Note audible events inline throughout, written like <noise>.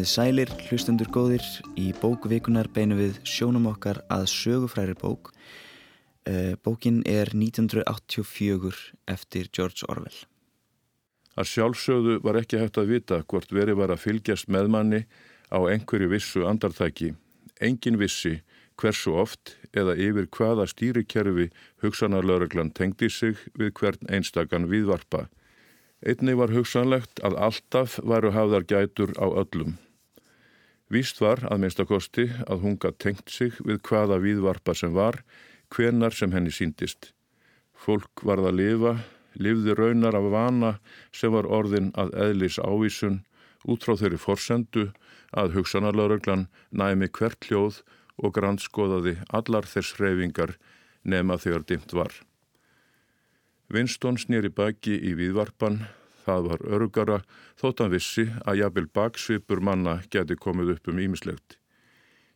Komið sælir, hlustendur góðir, í bókvikunar beinu við sjónum okkar að sögufræri bók. Eh, bókin er 1984 eftir George Orwell. Að sjálfsögðu var ekki hægt að vita hvort veri var að fylgjast með manni á einhverju vissu andartæki. Engin vissi hversu oft eða yfir hvaða stýrikerfi hugsanarlauraglan tengdi sig við hvern einstakann viðvarpa. Einni var hugsanlegt að alltaf varu hafðar gætur á öllum. Víst var að minnstakosti að hún gætt tengt sig við hvaða viðvarpa sem var, hvenar sem henni síndist. Fólk varð að lifa, lifði raunar af vana sem var orðin að eðlis ávísun út frá þeirri forsendu að hugsanarlauröglan næmi hvert hljóð og grannskoðaði allar þess hreyfingar nema þegar dimt var. Winston snýri baki í viðvarpan, það var örugara þótt hann vissi að jafnvel baksvipur manna geti komið upp um ímislegt.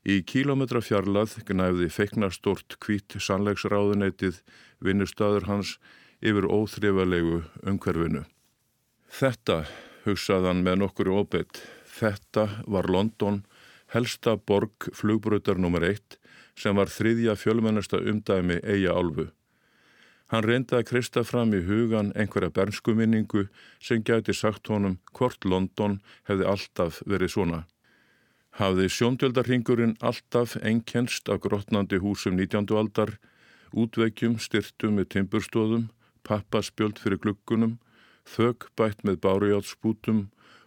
Í kílometra fjarlað gnæfði feiknarstort kvít sannleiksráðuneytið vinnustæður hans yfir óþrifalegu umhverfinu. Þetta, hugsaðan með nokkuru óbeitt, þetta var London, helsta borg flugbröðar nr. 1 sem var þriðja fjölmennasta umdæmi eiga álfu. Hann reyndi að kristja fram í hugan einhverja bernskuminningu sem gæti sagt honum hvort London hefði alltaf verið svona. Hafði sjóndöldarhingurinn alltaf einkennst af grotnandi húsum 19. aldar, útveikjum styrtum með timburstóðum, pappaspjöld fyrir glukkunum, þög bætt með bárjátsbútum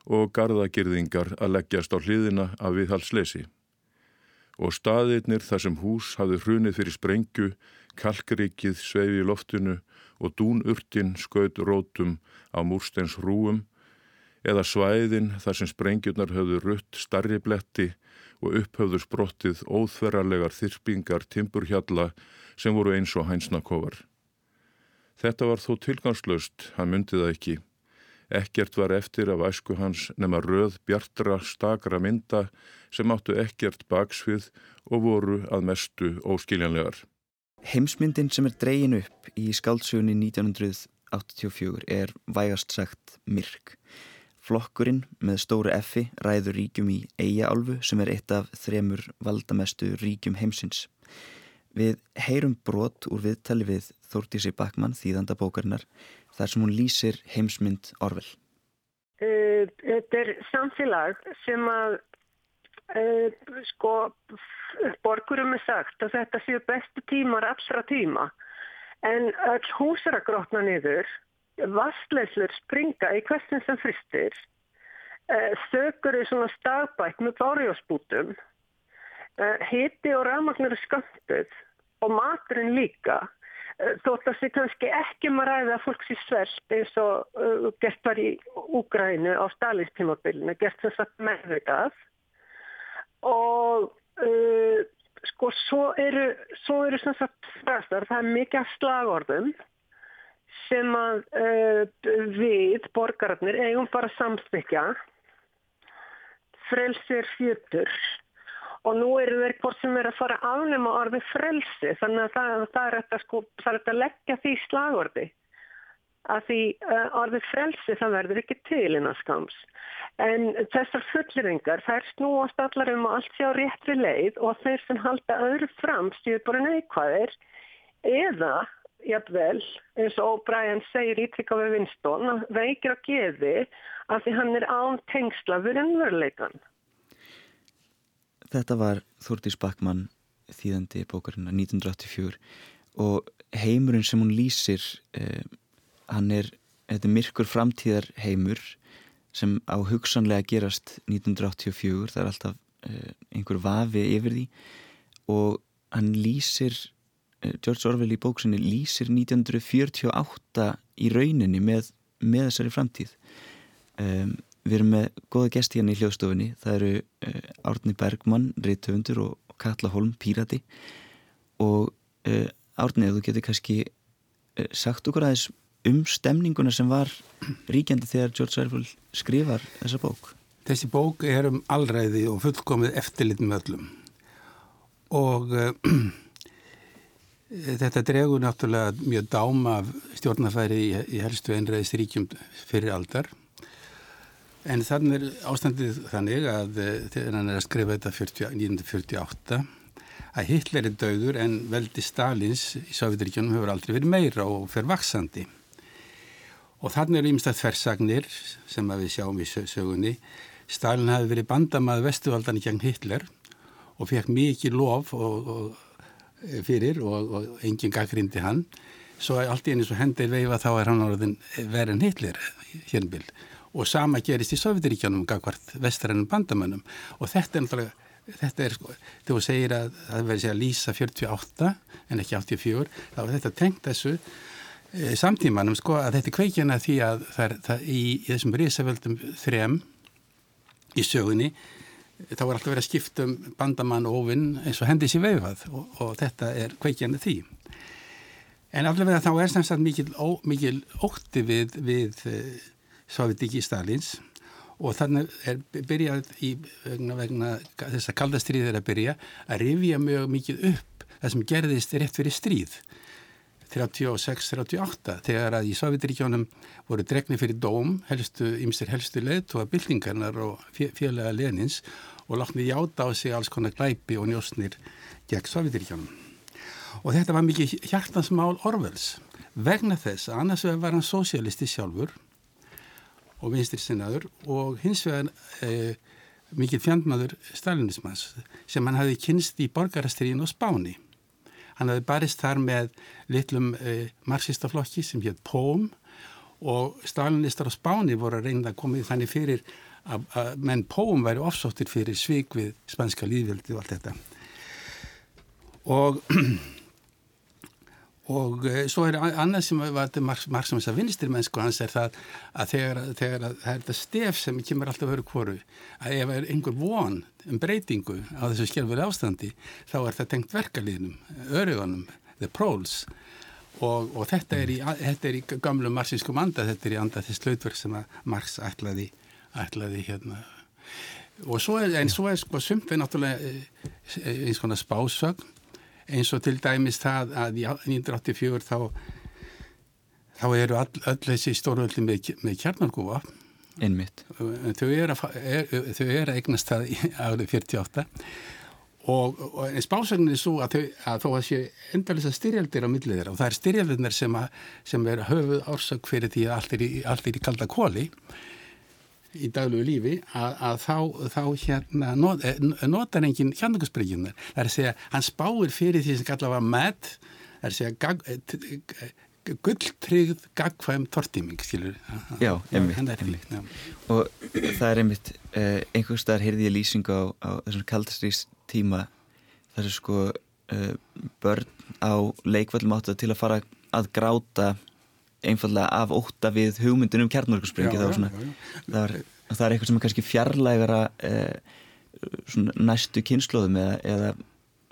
og gardagirðingar að leggjast á hliðina af viðhalsleysi. Og staðirnir þar sem hús hafði hrunið fyrir sprengju kalkrikið sveifi í loftinu og dúnurtin skaut rótum á múrsteins rúum eða svæðin þar sem sprengjurnar höfðu rutt starri bletti og upphöfðu sprottið óþverralegar þyrpingar timburhjalla sem voru eins og hænsnakofar. Þetta var þó tilgangslöst, hann myndi það ekki. Ekkert var eftir af æsku hans nema röð bjartra stakra mynda sem áttu ekkert baksvið og voru að mestu óskiljanlegar. Heimsmyndin sem er dreyin upp í skáltsugunni 1984 er vægast sagt myrk. Flokkurinn með stóru effi ræður ríkjum í Eiaálfu sem er eitt af þremur valdamestu ríkjum heimsins. Við heyrum brot úr viðtali við Þórtísi Bakmann, þýðanda bókarinnar, þar sem hún lýsir heimsmynd Orvel. Eh, þetta er samfélag sem að sko borgurum er sagt að þetta séu bestu tímar allra tíma. En all hús er að grotna niður vastleislur springa í hversin sem fristir uh, sögur er svona stagbætt með bárjósbútum uh, hiti og rafmagnir er skampuð og maturinn líka þótt að það kannski ekki maður um ræða að fólk sé svelst eins og gert var í Úgrænu á Stalinstímabilinu gert sem sagt meðvitað og uh, sko svo eru, svo eru sem sagt fræstar, það er mikið af slagorðum sem að uh, við borgararnir eigum bara samstykja frelsir fjötur. Og nú eru þeir hvort sem er að fara afnum á orði frelsi. Þannig að það, það er þetta sko, það er þetta leggja því slagorði að því uh, orðið frelsi það verður ekki til innan skams En þessar fulleringar, þær snúast allar um að allt sé á réttri leið og þeir sem halda öðru fram stjórn bara neikvæðir eða, jafnvel, eins og Brian segir ítrykkað við Winston, veikir að geði að því hann er án tengsla við ennveruleikan. Þetta var Þúrdís Bakmann þýðandi bókarinn 1984 og heimurinn sem hún lýsir, eh, hann er, þetta er myrkur framtíðar heimur sem á hugsanlega gerast 1984, það er alltaf uh, einhver vafi yfir því. Og hann lýsir uh, George Orwell í bóksinni lýsir 1948 í rauninni með, með þessari framtíð. Um, við erum með goða gesti hérna í hljóðstofunni. Það eru uh, Árni Bergmann Rittöfundur og, Katla Holm Pírati. Og Árni, þú getur kannski sagt okkur aðeins um stemninguna sem var ríkjandi þegar George Orwell skrifar þessa bók? Þessi bók er um allræði og fullkomið eftirlit með öllum og uh, <clears throat> þetta dregur náttúrulega mjög dáma af stjórnafæri í, í helstu einræðist ríkjum fyrir aldar En þannig er ástandið þannig að eh, þegar hann er að skrifa þetta 40, 1948 að Hitler er döður en veldi Stalins í Sovjetiríkjunum hefur aldrei verið meira og fer vaksandi. Og þannig eru ímestað þversagnir sem við sjáum í sögunni. Stalin hafi verið bandamað vestuvaldan í gegn Hitler og fekk mikið lof og, og, fyrir og, og enginn gaggrindi hann. Svo allt í einu svo hendir veifa þá er hann orðin verið en Hitler hérnbild og sama gerist í Sovjetiríkjanum gagvart vestrænum bandamönnum og þetta er náttúrulega þetta er sko, þegar þú segir að það verður segja lýsa 48 en ekki 84, þá er þetta tengt þessu samtímanum sko að þetta er kveikjana því að það það, í, í þessum risavöldum þrem í sögunni þá er alltaf verið að skipta um bandamann og ofinn eins og hendis í veifað og, og þetta er kveikjana því. En allavega þá er semst að mikil, mikil ótti við, við e, Sovjetiki Stalins og þannig er byrjað í vegna, vegna þess að kaldastriðið er að byrja að rifja mjög mikið upp það sem gerðist rétt fyrir stríð 36-38 þegar að í Sovjetiríkjónum voru dregni fyrir dóm helstu, ymstir helstu leðtóa byltingarnar og félaga Lenins og látni játa á sig alls konar glæpi og njósnir gegn Sovjetiríkjónum. Og þetta var mikið hjartansmál Orwells vegna þess að annars var hann sosialisti sjálfur og vinstri sinnaður og hins vegar e, mikið fjandmaður stalinismans sem hann hafi kynst í borgarastriðin og spáni. Hann hafi barist þar með litlum e, marxistaflokki sem hétt POM og stalinistar á spáni voru að reynda að koma í þannig fyrir að, að menn POM væri ofsóttir fyrir svik við spanska líðveldi og allt þetta. Og <clears throat> og e, svo er annað sem var til marg sem þess að vinstir mennsku hans er það að þegar, þegar að, það er þetta stef sem kemur alltaf öru kvoru að ef er einhver von um breytingu á þessu skjálfur ástandi þá er það tengt verkalínum, örugunum the proles. Og, og þetta, er í, þetta er í gamlu marxískum anda, þetta er í anda þess lautverk sem að Marx ætlaði, ætlaði hérna. Og svo er, en svo er sko sumt við náttúrulega e, e, eins konar spásögn eins og til dæmis það að í 1984 þá, þá eru all, öll þessi stórvöldi með, með kjarnargúa einmitt. Þau eru að, er, eru að eignast það árið 48 og, og spásögnin er svo að, þau, að þó að sé endalisa styrjaldir á millið þeirra og það er styrjaldirnar sem, sem er höfuð ársök fyrir því að allt er í, allt er í kalda kóli í daglugu lífi að, að þá, þá hérna not, eh, notar enginn hjarnangusbyrjunar. Það er að segja, hann spáir fyrir því sem kallar var með, það er að segja eh, gulltryggð gagkvæm tortíming, skilur. Já, einmitt. einmitt. Já. Og það er einmitt, eh, einhvers staðar heyrði ég lýsingu á, á þessum kaldastrís tíma þar er sko uh, börn á leikvöldum áttu til að fara að gráta einfallega af óta við hugmyndin um kjarnurkursprengi það, það, það er eitthvað sem er kannski fjarlægara eh, næstu kynnslóðum eða, eða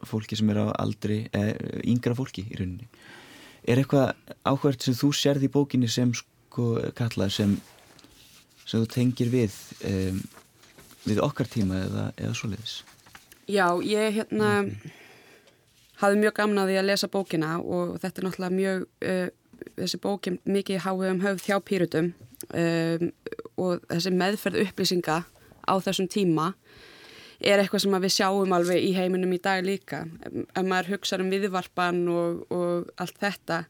fólki sem er á aldri eh, yngra fólki í rauninni er eitthvað áhvert sem þú sérði í bókinni sem sko kalla sem, sem þú tengir við eh, við okkar tíma eða, eða svo leiðis Já, ég hérna mm -hmm. hafði mjög gamna því að lesa bókina og þetta er náttúrulega mjög uh, þessi bóki mikið háið um höfð hjá pýrutum um, og þessi meðferð upplýsinga á þessum tíma er eitthvað sem við sjáum alveg í heiminum í dag líka. Ef maður hugsa um viðvarpan og, og allt þetta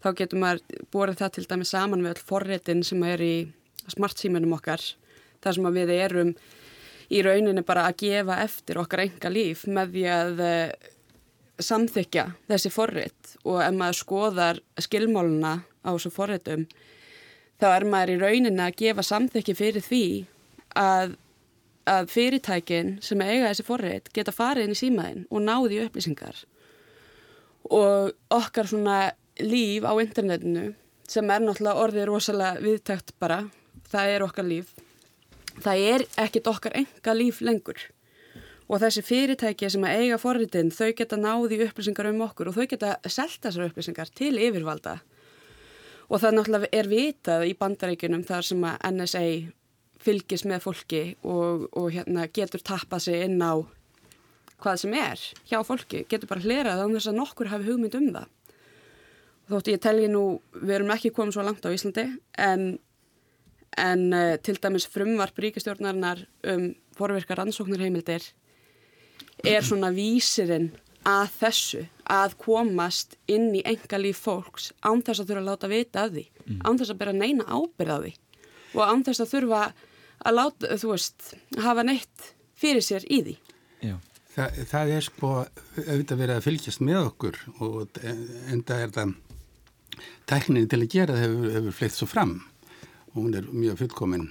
þá getur maður borðið það til dæmi saman við all forréttin sem er í smartsímanum okkar þar sem við erum í rauninni bara að gefa eftir okkar enga líf með því að samþykja þessi forrið og ef maður skoðar skilmáluna á þessu forriðum þá er maður í rauninni að gefa samþykki fyrir því að, að fyrirtækin sem eiga þessi forrið geta farið inn í símaðin og náði upplýsingar. Og okkar svona líf á internetinu sem er náttúrulega orðið rosalega viðtækt bara, það er okkar líf. Það er ekkit okkar enga líf lengur og þessi fyrirtæki sem að eiga forritin þau geta náði upplýsingar um okkur og þau geta selta þessar upplýsingar til yfirvalda. Og það náttúrulega er vitað í bandaríkunum þar sem að NSA fylgis með fólki og, og hérna, getur tappað sig inn á hvað sem er hjá fólki, getur bara hlerað án þess að nokkur hafi hugmynd um það. Þóttu ég telji nú, við erum ekki komið svo langt á Íslandi en en uh, til dæmis frumvarp ríkistjórnarinnar um forverka rannsóknarheimildir er svona vísirinn að þessu að komast inn í engalíf fólks án þess að þurfa að láta vita af því mm. án þess að bera neina ábyrð af því og án þess að þurfa að láta, þú veist, hafa neitt fyrir sér í því. Þa, Það er sko auðvitað verið að fylgjast með okkur og enda er það tækninni til að gera það hefur, hefur fleitt svo fram. Og hún er mjög fullkominn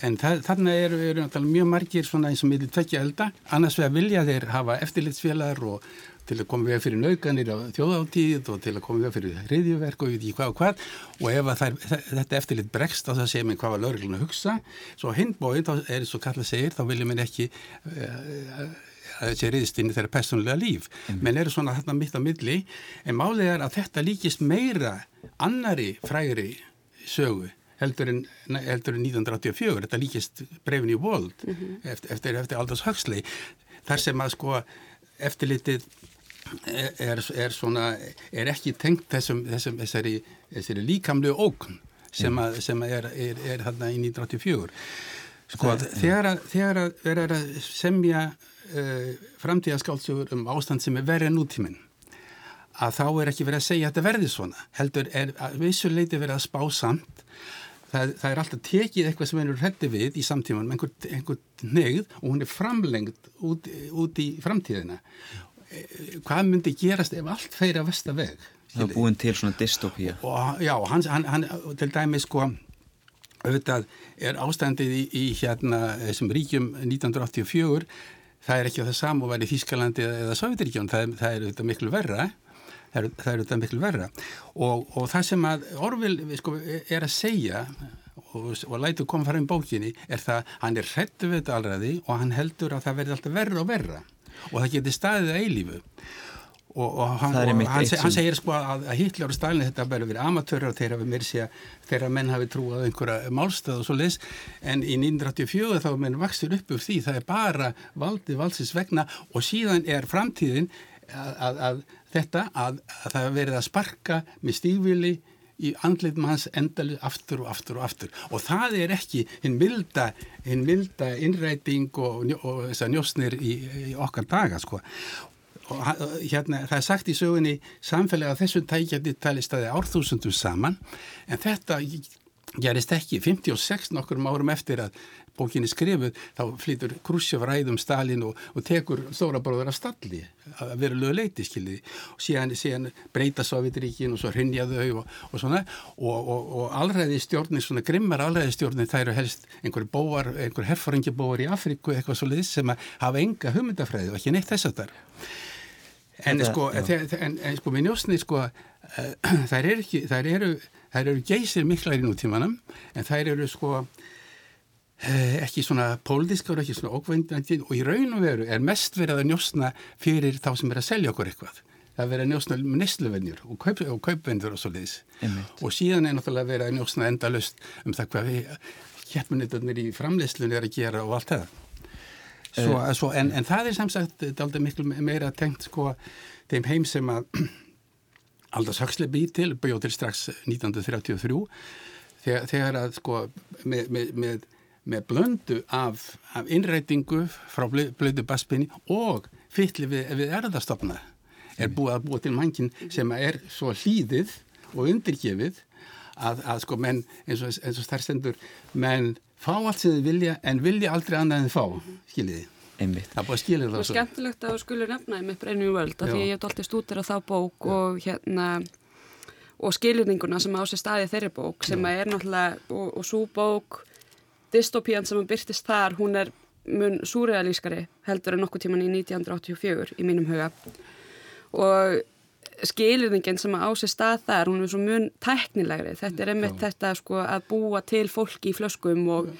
en þarna eru, eru mjög margir svona eins og miður tvekja elda. Annars vegar vilja þeir hafa eftirlitsfélagar og til að koma við fyrir nauganir á þjóðáttíð og til að koma við fyrir hriðjuverk og ég veit ekki hvað og hvað. Og ef þær, þetta eftirlit bregst á það segir mér hvað var lauruglun að hugsa. Svo hindbóið, þá er það svo kallað segir þá viljum mér ekki uh, að þessi riðst inn í þeirra personlega líf. Mm. menn eru svona þarna mitt á milli. En málið er að þetta líkist meira annari frægri sögu heldur en, heldur en 1984 þetta líkist brefin í vold mm -hmm. eftir, eftir, eftir Aldous Huxley þar sem að sko eftirlitið er, er, svona, er ekki tengt þessum, þessum þessari, þessari líkamlu ókn sem, að, sem að er, er hérna í 1984 sko að þegar að, þegar að vera að semja uh, framtíðaskáldsögur um ástand sem er verið nútíminn að þá er ekki verið að segja að þetta verði svona heldur er að vissuleiti verið að spá samt það, það er alltaf tekið eitthvað sem einhver hrætti við í samtíman með einhver, einhver negð og hún er framlengt út, út í framtíðina. Hvað myndi gerast ef allt feir að vesta veg? Það er búin til svona dystopía. Já, hann, hann, hann til dæmi sko auðvitað er ástandið í, í hérna þessum ríkjum 1984 það er ekki á það samu að vera í Þískalandi eða Sovjetiríkjón, það, það er auðvitað miklu verra það er, það auðvitað miklu verra. Og, og það sem að Orvil sko, er að segja og, og lætu koma fara um bókinni er það, hann er hrettu við þetta alræði og hann heldur að það verði alltaf verra og verra og það getur staðið að eilífu. Og, og hann, hann, seg, hann segir sko að, að Hitler og Stalin þetta bara verið amatörur þeirra við mér sé að þeirra menn hafi trúið einhverja málstöð og svo leis en í 1984 þá menn vaksir upp úr því það er bara valdið valsins vegna og síðan er framtíðin að, að, að þetta að það verið að sparka með stígvili í andlitum hans endalið aftur og aftur og aftur. Og það er ekki hinn milda, hinn milda innræting og, og þessar njósnir í, í okkar daga sko. Og hérna það er sagt í sögunni samfélagi að þessu tækjandi tali staði árþúsundum saman en þetta gerist ekki. 56 nokkur árum eftir að bókinni skrifuð þá flytur Krusjov ræðum Stalin og, og tekur stóra bróður af stalli að vera lögu leiti skiljiði og síðan, síðan breyta Sovjetiríkin og svo hrinja þau og, og svona. Og, og alræði stjórnir, svona grimmar alræði stjórnir það eru helst einhverju bóar, einhverju herfóringjabóar í Afriku eitthvað svo leiðis sem að hafa enga hugmyndafræði og ekki neitt þess að þar en sko, en, en sko með njósni sko uh, <clears throat> þær eru ekki, þær eru þær eru geysir miklar í nútímanum en þær eru sko ekki svona pólitískar og ekki svona ókvæmdandi og í raun og veru er mest verið að njósna fyrir þá sem er að selja okkur eitthvað. Það verið að njósna nestluvennjur og, kaup, og kaupvennjur og svo leiðis. Og síðan er náttúrulega verið að njósna endalust um það hvað við hjertmunitarnir í framleyslun er að gera og allt það. Svo, uh, svo, en, en það er samsagt aldrei miklu meira tengt sko þeim heim sem að <clears throat> Aldars Huxley býr til, bjóð til strax 1933 þegar, þegar að sko með, með, með með blöndu af, af innreitingu frá blödu baspinni og fytli við, við erðastofna er mm. búið að búa til mankin sem er svo hlýðið og undirgefið að, að sko menn eins og, eins og þar sendur menn fá allt sem þið vilja en vilja aldrei annað en fá, skiljiði Einmitt. það búið að skilja það og skemmtilegt að þú skulle nefnaði með breynu völd af því ég hef alltaf stútir á þá bók Já. og hérna og skiljurninguna sem á sér staði þeirri bók sem Já. er náttúrulega og, og svo bók dystopían sem byrtist þar, hún er mun súrealískari heldur en nokkuð tíman í 1984 í mínum huga. Og skilirðingin sem á sér stað þar, hún er svo mun tæknilegri, þetta er einmitt Já. þetta sko að búa til fólki í flöskum og,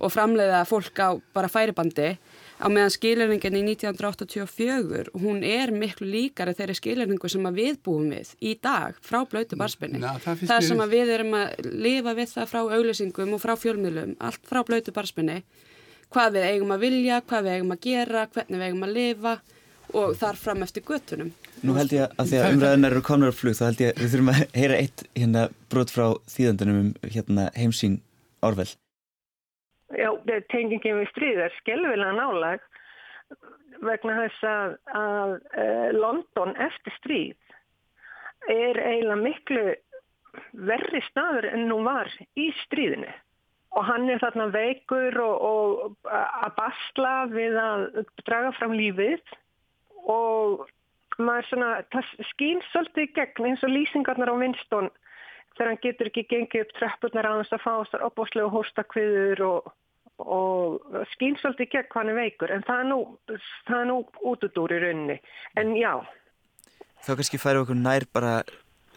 og framleiða fólk á bara færibandi á meðan skilerningin í 1984 hún er miklu líkari þeirri skileringu sem við búum við í dag frá blötu barspinni það, það sem við erum að lifa við það frá auglýsingum og frá fjölmiðlum allt frá blötu barspinni hvað við eigum að vilja, hvað við eigum að gera hvernig við eigum að lifa og þar fram eftir göttunum Nú held ég að því að umræðunar eru flug þá held ég að við þurfum að heyra eitt hérna brot frá þýðandunum um hérna heimsín Orwell? Já, tengingin við stríð er skelvilega nálag vegna þess að, að uh, London eftir stríð er eiginlega miklu verri staður en nú var í stríðinu. Og hann er þarna veikur og, og að basla við að draga fram lífið. Og maður svona, það skýn svolítið gegn eins og lýsingarnar á Winston þegar hann getur ekki gengið upp treppurnar á þess að fá þessar opbóslega hóstakviður og, og skýn svolítið gegn hvað hann veikur. En það er nú, nú út út úr í rauninni, en já. Þá kannski færi okkur nær bara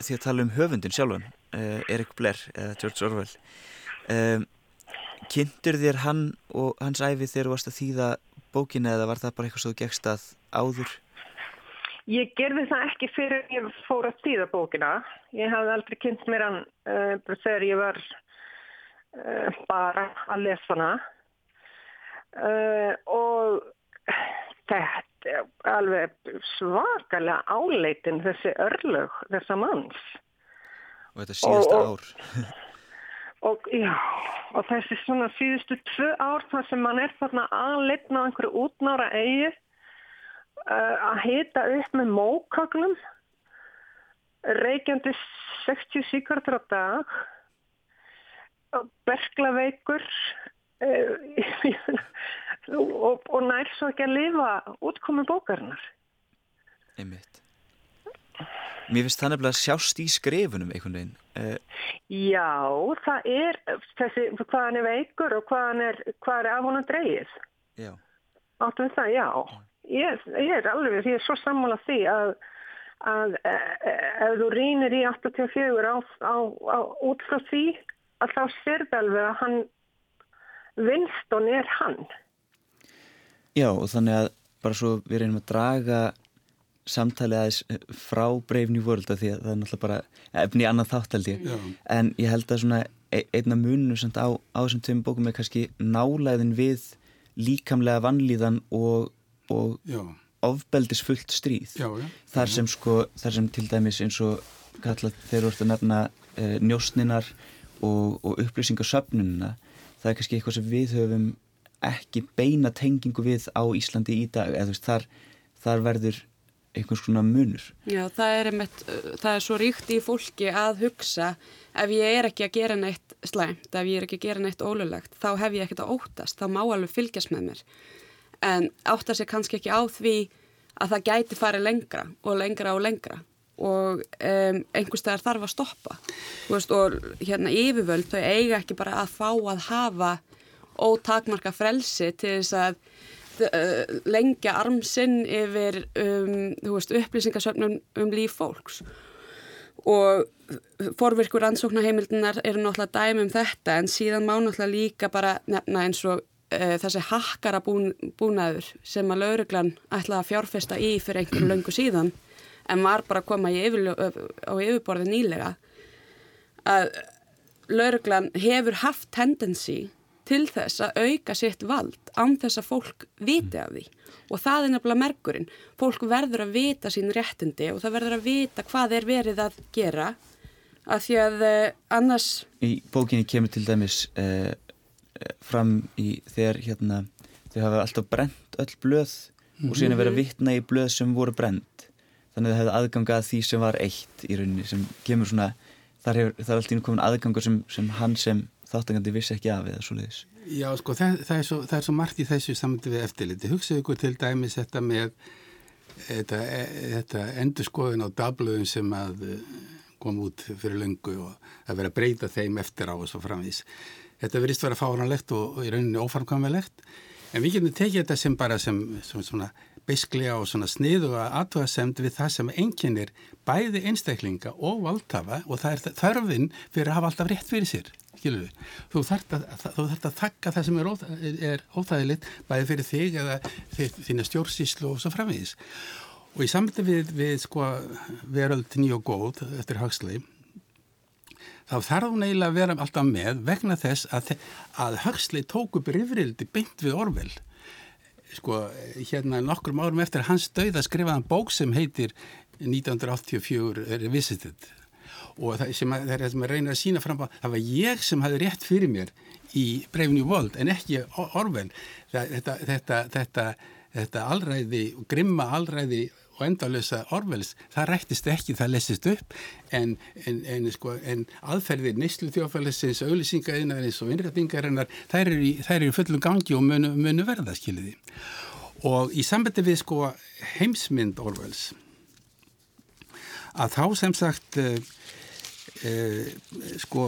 því að tala um höfundin sjálfan uh, Erik Blair eða George Orwell. Um, Kynntur þér hann og hans æfi þegar þú varst að þýða bókina eða var það bara eitthvað svo gegst að áður? Ég gerði það ekki fyrir ég fór að þýða bókina. Ég hafði aldrei kynnt mér hann uh, þegar ég var uh, bara að lesa hana. Uh, og þetta er alveg svakalega áleitin þessi örlög þessa manns. Og þetta síðasta og, ár. <laughs> og já, og þessi svona síðustu tvö ár þar sem mann er þarna aðleitna á einhverju útnára eigi Uh, að hita upp með mókaglum reykjandi 60 síkartur á dag berglaveikur uh, <laughs> og, og nær svo ekki að lifa útkomi bókarinnar. Einmitt. Mér finnst það nefnilega sjást í skrefunum einhvern veginn. Uh, Já, það er þessi, hvað hann er veikur og hvað, er, hvað er af honum dreigið Já. Áttum það, já ég, ég er alveg, ég er svo sammála því að, að e, e, ef þú rínir í 84 á, á, á, út frá því að þá sérði alveg að hann Winston er hann. Já og þannig að bara svo við reynum að draga samtalið aðeins frá Brave New World að því að það er náttúrulega bara efni annað þáttaldi en ég held að svona e, einna munum á, á þessum tveim bókum er kannski nálæðin við líkamlega vannlíðan og og já. ofbeldisfullt stríð. Já, já, þar sem sko þar sem til dæmis eins og kalla, þeir eru að nefna e, njósninar og, og upplýsingarsöfnununa það er kannski eitthvað sem við höfum ekki beina tengingu við á Íslandi í dag. Eða þú veist þar, þar verður einhvers svona munur. Já það er, einmitt, það er svo ríkt í fólki að hugsa ef ég er ekki að gera neitt slæmt ef ég er ekki að gera neitt ólulegt þá hef ég ekkert að óttast, þá má alveg fylgjast með mér en átta sig kannski ekki á því að það gæti farið lengra og lengra og lengra. Og um, einhvers þegar þarf að stoppa. Veist, og hérna yfirvöld þau eiga ekki bara að fá að hafa ótakmarka frelsi til þess að uh, lengja armsinn yfir um, upplýsingasöfnum um líf fólks. Og forvirkur ansóknarheimildinar eru náttúrulega dæmi um þetta en síðan má náttúrulega líka bara nefna eins og uh, þessi hakkara bún, búnaður sem að lauruglan ætlaði að fjárfesta í fyrir einhverju löngu síðan en var bara að koma yfir, á yfirborði nýlega að lauruglan hefur haft tendensi til þess að auka sitt vald án þess að fólk viti af því. Og það er nefnilega merkurinn. Fólk verður að vita sín réttindi og það verður að vita hvað er verið að gera. Að því að uh, annars Í bókinni kemur til dæmis uh, fram í þegar hérna, þau hafa alltaf brent öll blöð mm -hmm. og síðan að vera vittna í blöð sem voru brent þannig að það hefði aðgangað því sem var eitt í rauninni sem kemur svona þar, hefur, þar er alltaf innkomin aðgangur sem, sem hann sem þáttangandi vissi ekki af eða svo leiðis Já sko það, það, er svo, það er svo margt í þessu samöndi við eftirliti hugsaðu ykkur til dæmis þetta með þetta, þetta endurskoðun á dablöðum sem að eh, kom út fyrir löngu og að vera að breyta þeim eftir á og svo framvís þetta verist vera fáranlegt og, og í rauninni ófarmkvæmilegt en við getum tekið þetta sem bara sem, sem svona beisklega og svona sniðu að aðtöða semt við það sem enginnir bæði einstaklinga og valdhafa og það er þörfinn fyrir að hafa alltaf rétt fyrir sér skilur. Þú þarft að, að þakka það sem er, óþ er óþægilegt bæði fyrir þig eða þína stjórnsíslu og svo framvegis. Og í samtli við, við sko veröld nýjó góð eftir Huxley þá þarf hún eiginlega að vera alltaf með vegna þess að, að Huxley tók upp rifrildi beint við Orwell sko hérna nokkrum árum eftir hans döið að skrifa hann bók sem heitir 1984 Revisited og það sem, að, það sem að reyna að sína fram á það var ég sem hafi rétt fyrir mér í Breyfni Vold en ekki Orwell. Þetta, þetta, þetta, þetta alræði, grimma alræði og endalösa Orwells, það rættist ekki, það lesist upp en, en, en, sko, en aðferðir neyslu þjófælisins, auðlýsingaðinarins og innrætingarinnar, þær eru í, í fullum gangi og munu, munu verða, skiljiði. Og í sambandi við sko heimsmynd Orwells, að þá sem sagt uh, uh, sko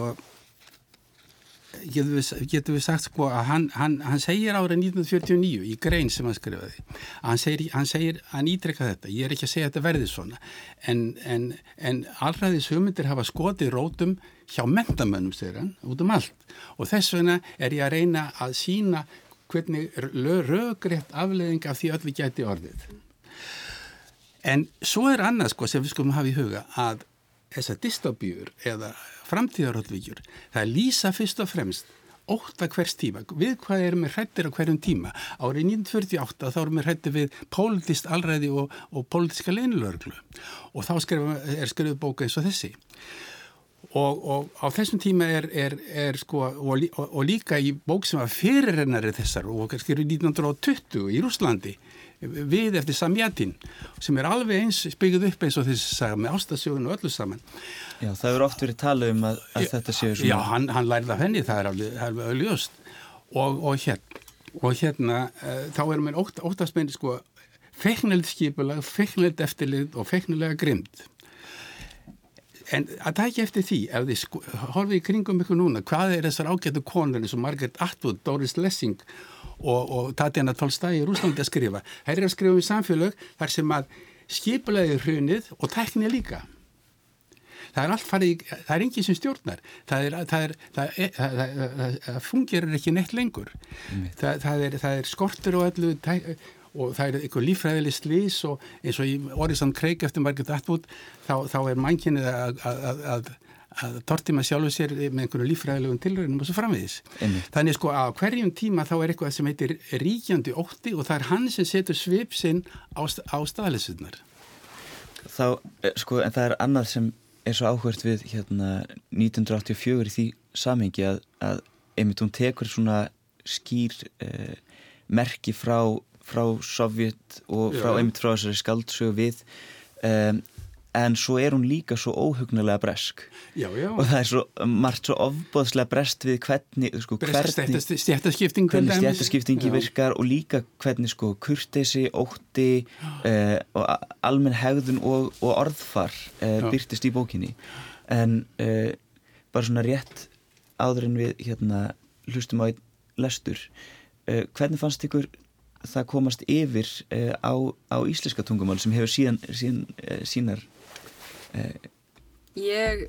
getur við, getur við sagt sko að hann, hann, hann segir árið 1949 í grein sem hann skrifaði hann segir, hann segir, hann ítrekka þetta ég er ekki að segja að þetta verði svona en, en, en allraðis hugmyndir hafa skotið rótum hjá mentamönnum segir hann, út um allt. Og þess vegna er ég að reyna að sína hvernig röggrétt afleðing af því öll við gæti orðið. En svo er annað sko sem við skulum hafa í huga að þessar dystopíur eða framtíðarhaldvíkjur, það lýsa fyrst og fremst óta hvers tíma, við hvað erum við hrættir á hverjum tíma. Árið 1948 þá erum við hrættir við pólitist alræði og, og pólitiska leinilörglu og þá skrifa, er skrifið bóka eins og þessi. Og, og á þessum tíma er, er, er sko, og, og líka í bók sem var fyrirrennari þessar og kannski eru 1920 í Rúslandi við eftir Samjatin sem er alveg eins byggðuð upp eins og þessi saga með ástasjóðun og öllu saman. Já, það eru oft verið talað um að, að þetta séu svona Já, hann, hann lærði af henni, það er alveg, alveg ölljóst og, og hérna og hérna, uh, þá erum við ótt, óttast meðin sko, feiknilegt skipulag feiknilegt eftirlið og feiknilega grimd en að ekki eftir því ef þið sko, horfið í kringum ykkur núna, hvað er þessar ágættu konur eins og Margaret Atwood, Doris Lessing og, og Tatjana Tolstæði í Rúslandi að skrifa. Það er að skrifa um samfélag þar sem að skipulaði hrunið og tækni líka. Það er allt farið, það er engið sem stjórnar, það, er, það, er, það, er, það fungerir ekki neitt lengur. Mm. Það er skortur og allu og það er eitthvað lífræðileg slís og eins og í Orison Craig eftir Margaret Atwood þá, þá er mannkynnið að, að, að að tortima sjálfu sér með einhverju lífræðilegum tilröðinum og svo. Einmitt. Þannig sko að hverjum tíma þá er eitthvað sem heitir ríkjandi ótti og það er hann sem setur svip sinn á, á staðlesunar. Þá, eh, sko, en það er annað sem er svo áhvert við hérna 1984 í því samhengi að, að einmitt hún tekur svona skýr eh, merki frá, frá Sovjet og frá, einmitt frá þessari skaldsögu við um, en svo er hún líka svo óhugnulega bresk. Já, já. og það er svo margt svo ofbóðslega brest við hvernig sko, hvernig stjættaskiptingi virkar og líka hvernig sko kurtesi, ótti uh, og almenn hegðun og, og orðfar uh, byrtist í bókinni. En uh, bara svona rétt áður en við hérna hlustum á einn lestur hvernig fannst ykkur það komast yfir á, á íslenska tungumál sem hefur síðan, síðan sínar Ég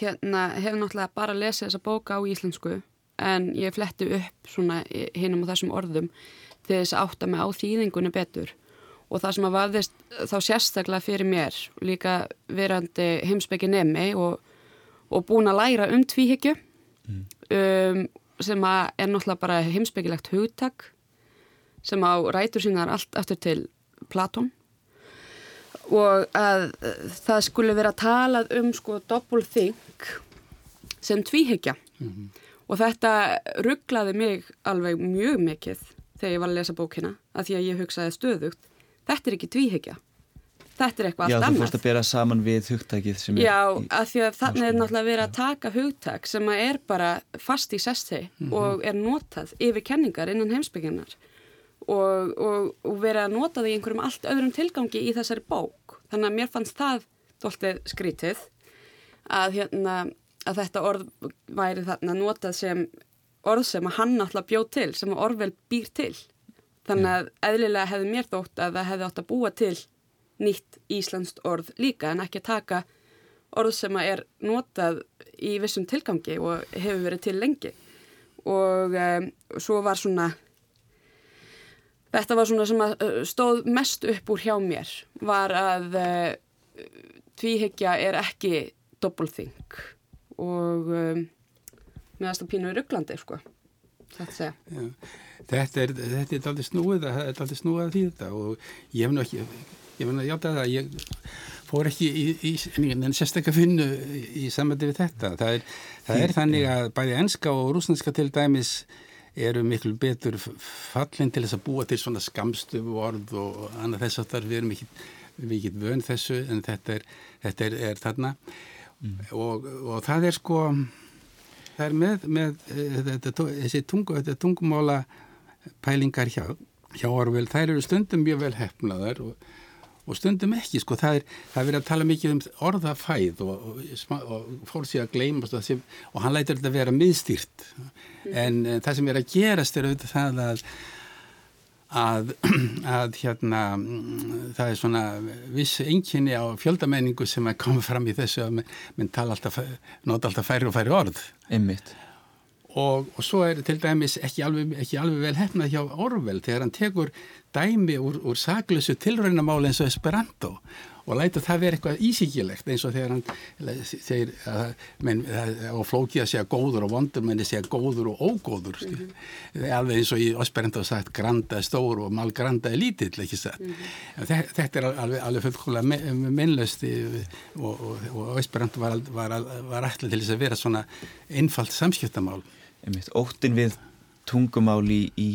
hérna, hef náttúrulega bara lesið þessa bóka á íslensku en ég fletti upp svona hinnum á þessum orðum til þess átta mig á þýðingunni betur og það sem að vafðist þá sérstaklega fyrir mér líka verandi heimsbyggi nemi og, og búin að læra um tvíhyggju mm. um, sem að er náttúrulega bara heimsbyggilegt hugtak sem á rætur sínar allt eftir til Platón. Og að það skulle vera talað um sko doppelþing sem tvíhyggja. Mm -hmm. og þetta rugglaði mig alveg mjög mikið þegar ég var að lesa bókina að því að ég hugsaði stöðugt þetta er ekki tvíhyggja. Þetta er eitthvað allt annað. Já, þú fórst að bera saman við hugtækið Já, að því að þannig er náttúrulega verið að taka hugtæk sem er bara fast í sesti mm -hmm. og er notað yfir kenningar innan heimsbygginnar og, og, og verið að nota það í einhverjum allt öðrum tilgangi í þessari bók. Þannig að mér fannst það doldið skrítið að, hérna, að þetta orð væri þarna notað sem orð sem að hann alltaf bjóð til, sem að orðvel býr til. Þannig að eðlilega hefði mér þótt að það hefði átt að búa til nýtt íslenskt orð líka en ekki að taka orð sem að er notað í vissum tilgangi og hefur verið til lengi. Og um, svo var svona Þetta var svona sem að stóð mest upp úr hjá mér var að uh, tvíhyggja er ekki doppelþing og um, meðast að pínu í rugglandi sko, þetta þetta er, þetta er aldrei snúið, þetta er aldrei snúið að því þetta og ég hef nú ekki, ég menna, já það að ég fór ekki í, í, í en sérstaklega finnu í samvætti við þetta. Það er, það er þannig að bæði enska og rúsneska til dæmis eru miklu betur fallin til þess að búa til svona skamstufu orð og annað þess að við erum ekki, vön þessu en þetta er, þetta er, er þarna mm. og, og það er sko það er með, með þetta, þessi tungu, tungumála pælingar hjá, hjá Orvel, þær eru stundum mjög vel hefnaðar og og stundum ekki, sko, það er, það er verið að tala mikið um orðafæð og, og, og fólk sé að gleymast og, og hann lætur þetta að vera miðstýrt. Mm. en uh, það sem er að gerast er auðvitað það að að, <clears throat> að hérna það er svona viss einkinni á fjöldamenningu sem er komið fram í þessu að minn tala alltaf, nota alltaf færi og færi orð. Einmitt Og, og svo er til dæmis ekki alveg, ekki alveg vel hefnað hjá Orwell þegar hann tekur dæmi úr, úr saklösu tilraunamáli eins og Esperanto og læta það vera eitthvað ísíkilegt eins og þegar hann segir að menn, og flókið að segja góður og vondur menn segja góður og ógóður mm -hmm. alveg eins og í Esperanto sagt granda er stór og mal granda er lítill ekki sagt mm -hmm. þetta er alveg, alveg fullkóla mennlöst og, og, og Esperanto var, var, var alltaf til þess að vera svona einfalt samskiptamál Óttin við tungumáli í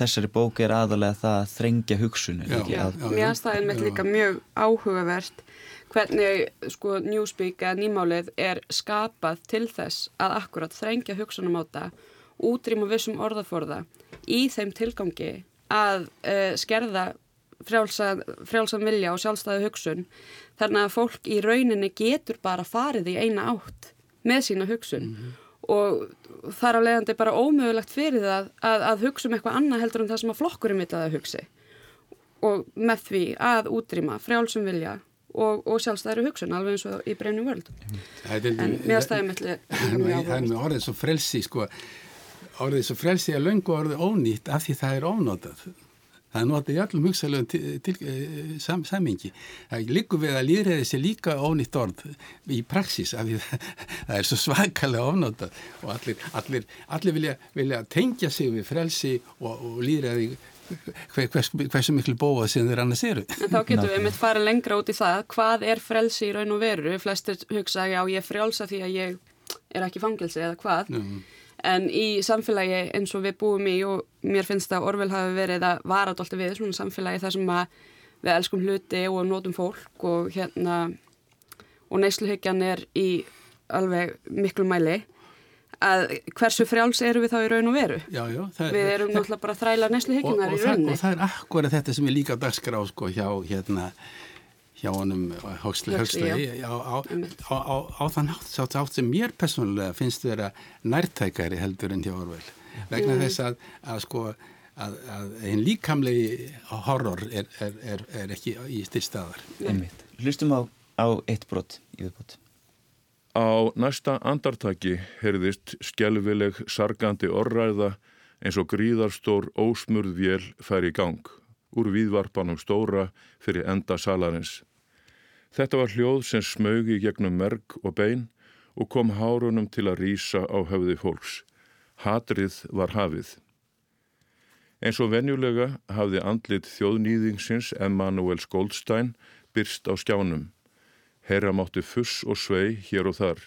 þessari bóki er aðalega það að þrengja hugsunum Mér finnst það einmitt líka mjög áhugavert hvernig sko Newspeak eða nýmálið er skapað til þess að akkurat þrengja hugsunum á það útrýma vissum orðaforða í þeim tilgangi að uh, skerða frjálsan, frjálsan vilja og sjálfstæðu hugsun þannig að fólk í rauninni getur bara farið í eina átt með sína hugsun mm -hmm og þar á leiðandi bara ómögulegt fyrir það að, að hugsa um eitthvað annað heldur en það sem að flokkurinn vill að hugsi. Og með því að útrýma frjálsum vilja og, og sjálfstæðri hugsun alveg eins og í breynu völd. En mér stæði melli það er með <laughs> orðið svo frelsi sko, orðið svo frelsi að löngu orðið ónýtt af því það er ónótað Það er notið í allum hugsalögum eh, sam, samingi. Það líkur við að líðræði sé líka ónýtt orð í praksis af því <laughs> það, er svo svakalega ofnótað og allir, allir, allir vilja, vilja tengja sig við frelsi og, og líðræði hver, hvers, hversu miklu bóað sem þeir annars eru. En þá getum við mitt fara lengra út í það hvað er frelsi í raun og veru. Flestir hugsa já ég er frjálsa því að ég er ekki fangilsi eða hvað. Mm en í samfélagi eins og við búum í og mér finnst að Orvel hafi verið að vara alltaf við svona samfélagi þar sem að við elskum hluti og notum fólk og hérna og neysluhyggjan er í alveg miklu mæli að hversu frjáls eru við þá í raun og veru? Já, já, við erum náttúrulega bara þræla neysluhyggjunar í raunni og, það er akkurat þetta sem er líka dagskrá sko hjá hérna hjá honum Huxley. Á, á, á, á þann átt, átt sem mér personlega finnst vera nærtækari heldur en hjá Orwell. Vegna mm. þess að, að sko að, að einn líkamlegi horror er, er, er, er ekki í styrstaðar Hlustum á, á eitt brot í viðbútt Á næsta andartaki herðist skjálfileg sargandi orræða eins og gríðarstór ósmurð vél fær í gang úr výðvarpanum stóra fyrir enda salarins. Þetta var hljóð sem smögi gegnum merg og bein og kom hárunum til að rýsa á höfði fólks. Hatrið var hafið. Eins og venjulega hafði andlit þjóðnýðingsins Emanuels Goldstein byrst á skjánum. Herra mátti fuss og svei hér og þar.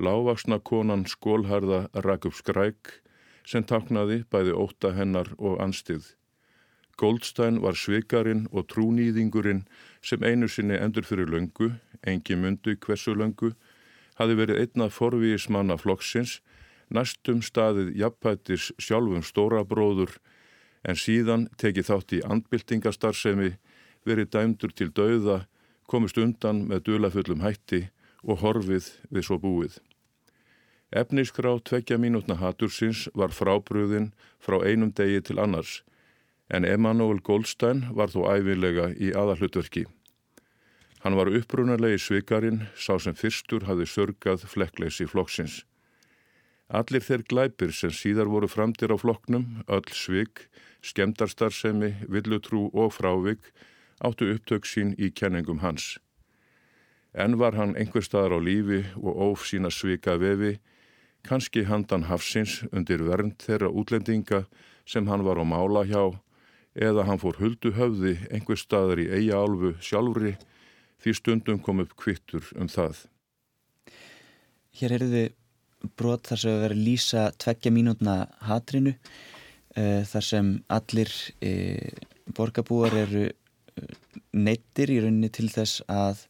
Lávaksna konan skólharða rak upp skræk sem taknaði bæði óta hennar og anstið. Goldstein var sveikarinn og trúnýðingurinn sem einu sinni endur fyrir löngu, engi myndu hversu löngu, hafi verið einnað forvíismanna flokksins, næstum staðið jafnpættis sjálfum stóra bróður, en síðan tekið þátt í andbyltingastarsemi, verið dæmdur til dauða, komist undan með dulafullum hætti og horfið við svo búið. Efniskrá tvekja mínútna hatursins var frábröðin frá einum degi til annars, en Emanuel Goldstein var þó æfinlega í aðallutverki. Hann var upprunalegi svikarinn, sá sem fyrstur hafði sörgað flekkleysi flokksins. Allir þeir glæpir sem síðar voru framtir á flokknum, öll svik, skemdarstarfsemi, villutrú og frávik, áttu upptök sín í kenningum hans. En var hann einhver staðar á lífi og óf sína svika vefi, kannski handan hafsins undir vernd þeirra útlendinga sem hann var á mála hjá eða hann fór huldu höfði einhver staðar í eiga álfu sjálfri því stundum kom upp kvittur um það. Hér eru þið brot þar sem við verðum lýsa tveggja mínútna hatrinu uh, þar sem allir uh, borgarbúar eru uh, neittir í rauninni til þess að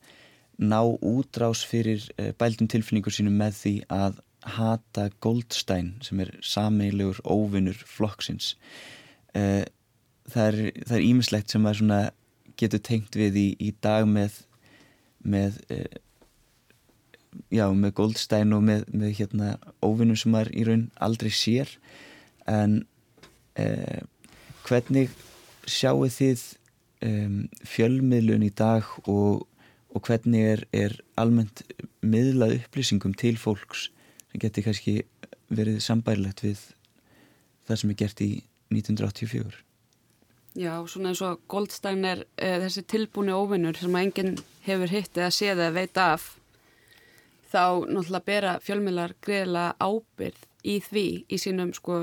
ná útrás fyrir bældum tilfinningur sínum með því að hata Goldstein sem er sameilegur óvinnur flokksins það er ímislegt sem að getur tengt við í, í dag með með eh, já, með Goldstein og með, með hérna óvinnum sem maður í raun aldrei sér. En eh, hvernig sjáu þið um, fjölmiðlun í dag og, og hvernig er, er almennt miðlað upplýsingum til fólks sem getur kannski verið sambærilegt við það sem er gert í 1984 Já, svona eins og Goldstein er e, þessi tilbúni óvinnur sem að enginn hefur hitt eða séð eða veit af þá náttúrulega bera fjölmiðlar greiðilega ábyrð í því í sínum sko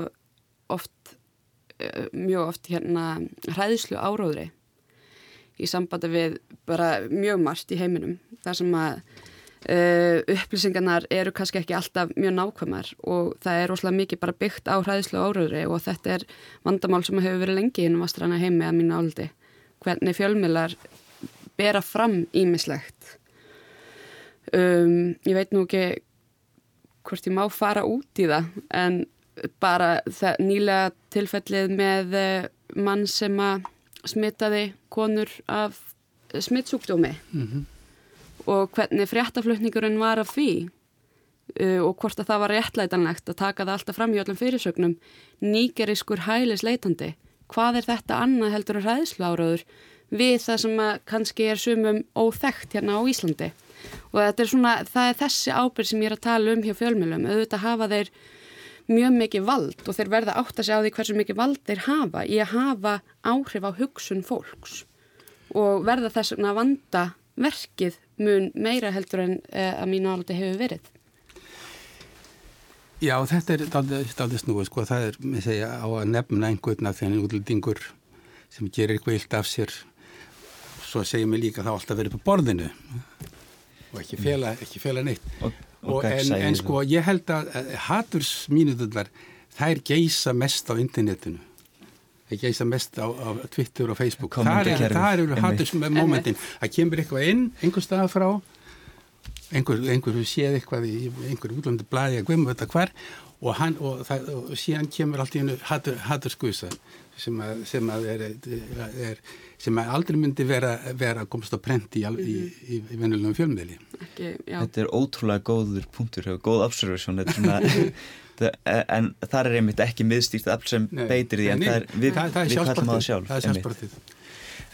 oft, e, mjög oft hérna hræðislu áróðri í sambandi við bara mjög margt í heiminum. Þar sem að Uh, upplýsingarnar eru kannski ekki alltaf mjög nákvæmar og það er rosalega mikið bara byggt á hræðislu áraugri og þetta er vandamál sem hefur verið lengi inn á vastræna heimi að mínu áldi hvernig fjölmilar bera fram ímislegt um, ég veit nú ekki hvort ég má fara út í það en bara það nýlega tilfellið með eh, mann sem að smitaði konur af smittsúkdómi mhm. mm og hvernig fréttaflutningurinn var af því uh, og hvort að það var réttlætanlegt að taka það alltaf fram í öllum fyrirsögnum. Nýgeriskur hælis leitandi hvað er þetta annað heldur að ræðslu áraður við það sem kannski er sumum óþægt hérna á Íslandi? Og þetta er svona, það er þessi ábyrg sem ég er að tala um hjá fjölmjölum auðvitað hafa þeir mjög mikið vald og þeir verða átt að segja á því hversu mikið vald þeir hafa í að hafa áhrif á hugsun fólks og verða þess að vanda verkið mun meira heldur en uh, að mínu áldi hefur verið. Já, þetta er aldrei snúið, sko, það er, mér segja, á að nefna einhvern af þenni útlendingur sem gerir eitthvað illt af sér, svo segir mér líka það alltaf verið på borðinu. Og ekki fela, ekki fela neitt. Og, og en, en sko, ég held að hatursmínutullar, það er geisa mest á internetinu það geisa mest á, á Twitter og Facebook. Það eru hattus með mómentin. Það kemur eitthvað inn, einhver stað frá einhver, einhver séð eitthvað í einhver útlöndu blæði að glemja þetta hvar og, hann, og, það, og síðan kemur allt í hennu hattur, hatturskusa sem að, sem að er, er sem að aldrei myndi vera, vera að komast á prent í, í, í, í vennulegum fjölmiðli. Þetta er ótrúlega góður punktur, góð observation þetta er svona <laughs> en það er einmitt ekki miðstýrt afl sem Nei, beitir því en það er, við, það, það við kallum á það sjálf það er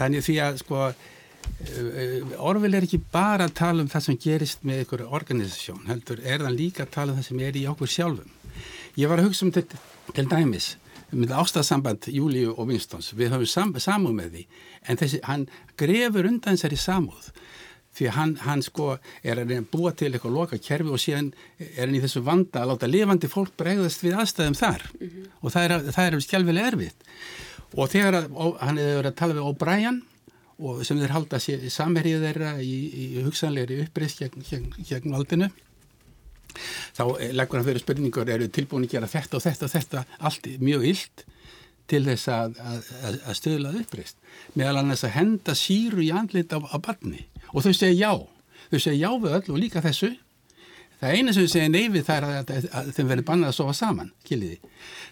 þannig því að sko eh, Orvil er ekki bara að tala um það sem gerist með einhverju organisasjón heldur er það líka að tala um það sem er í okkur sjálfum. Ég var að hugsa um þetta til dæmis um þetta ástafsamband Júliu og Vinstons við höfum sam, samúð með því en þessi, hann grefur undan þessari samúð því hann, hann sko er að búa til eitthvað loka kerfi og síðan er hann í þessu vanda að láta lifandi fólk bregðast við aðstæðum þar. Mm -hmm. og það er, það er skjálfilega erfitt. Og þegar að, ó, hann hefur verið að tala við O'Brien og sem þeir halda samherið þeirra í, í hugsanleiri uppreist gegn, gegn, gegn valdinu þá leggur hann fyrir spurningur eru tilbúin að gera þetta og þetta og þetta allt mjög illt til þess að, að, að stöðla uppreist meðal annars að henda síru í andlit á, á barni og þau segja já. Þau segja já við öll og líka þessu. Það eina sem þau segja neyfið það er að, að, að þeim verður bannað að sofa saman kiliði.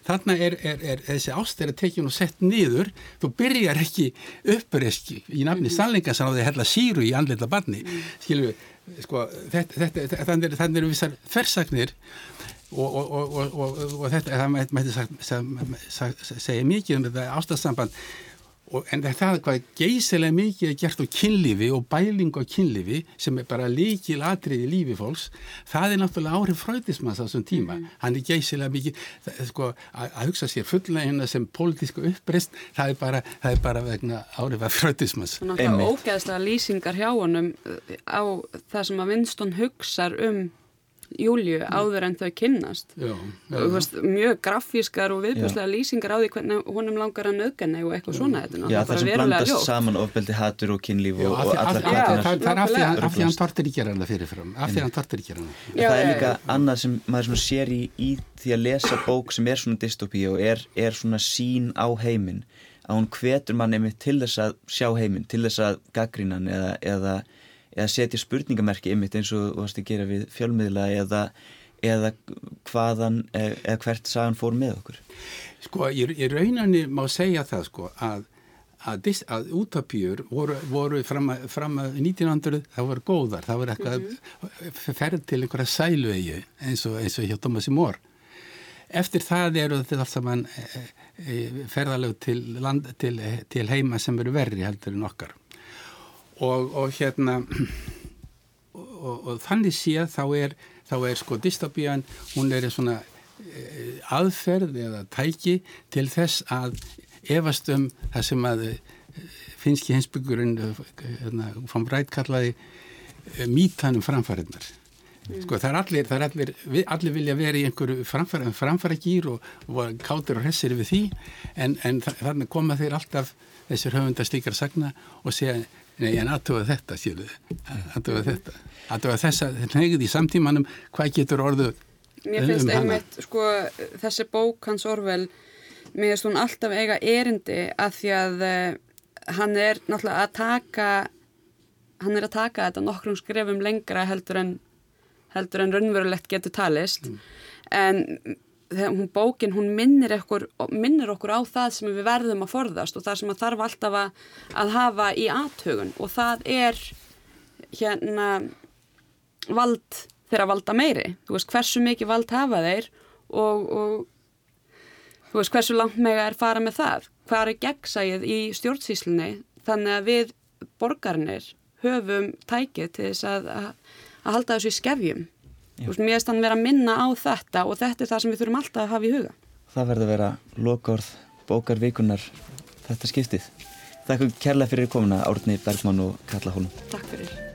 þarna er, er, er þessi ástæri tekjun og sett niður. Þú byrjar ekki uppresk í nafni sannleikans að það hella síru í andleita barni skilju, sko, þetta, þetta, þannig, eru vissar fersagnir og, og, og, og þetta það mætti segja mikið um þetta ástæðsamband Og, en það er hvað geysilega mikið er gert á kynlifi og bæling á kynlifi sem er bara líkil atrið í lífi fólks, það er náttúrulega áhrif fröytismans á þessum tíma. Mm. Hann er geysilega mikið, það, sko, að, að hugsa sér fulllegina sem pólitísku uppreist, það er bara, það er bara vegna áhrif af fröytismans. Þannig að það er ógeðslega lýsingar hjá honum uh, á það sem að Winston hugsa um Júliu áður en þau kynnast. Já, já, veist, mjög grafískar og viðbúslega lýsingar á því hvernig honum langar að nöðgana og eitthvað svona þetta Já, það sem blandast ljótt. saman ofbeldi, hatur og kynlíf og, og allar kvartanir. það er af því að- að hann tortir ekki hana fyrirfram. Af því að hann tortir ekki hana Já, það er líka já. annað sem maður svona sér í, í því að lesa bók sem er svona dystopía og er, er svona sín á heiminn að hún hvetur mann einmitt til þess að sjá heiminn, til þess að gaggrínan eða, eða, eða setja spurningamerki einmitt eins og þú varst að gera við fjölmiðla eða, eða hvaðan eða, eða hvert sagan fór með okkur? Sko, í, í rauninni má segja það sko að að, dis- að útapjur voru, voru fram, að, fram að 1900 það voru góðar, það voru eitthvað ferð til einhverja sæluegi eins og, eins og hjá Thomas More eftir það eru þetta allt saman e, e, ferðalög til, land, til, til heima sem eru verri heldur en okkar og, og hérna og, og þannig séð þá er, þá er sko dystopían, hún er svona eh, aðferð eða tæki til þess að efast um það sem að eh, finski hensbyggurinn hérna, fann Brætt kallaði eh, mítanum framfæriðnar sko það er allir, það er allir, allir vilja vera í einhverju framfæra, framfæra gýr og, og kátir og hressir við því en, en þa- þannig koma þeir alltaf þessir höfundar slíkar sagna og segja nei en aðtöfa þetta síluð, aðtöfa þetta. Aðtöfa þessa, þetta hegið í samtímanum hvað getur orðu Mér finnst einmitt, sko, þessi bók hans Orwell, mér finnst hún alltaf eiga erindi að því að uh, hann er náttúrulega að taka, hann er að taka þetta nokkrum skrefum lengra heldur en, heldur en raunverulegt getur talist, en þegar hún bókin, hún minnir okkur, minnir okkur á það sem við verðum að forðast og það sem að þarf alltaf að, að hafa í aðtögun og það er hérna vald þeirra valda meiri. Þú veist hversu mikið vald hafa þeir og, og þú veist hversu langt mega er fara með það? Hvað er gegnsæið í stjórnsýslunni þannig að við borgarnir höfum tækið til þess að, að, að halda þessu í skefjum þú veist mér er stann vera að minna á þetta og þetta er það sem við þurfum alltaf að hafa í huga. Það verður að vera lokaorð bókar vikunar þetta skiptið. Þakku kærlega fyrir komuna Árni Bergmann og Kalla Hólm. Takk fyrir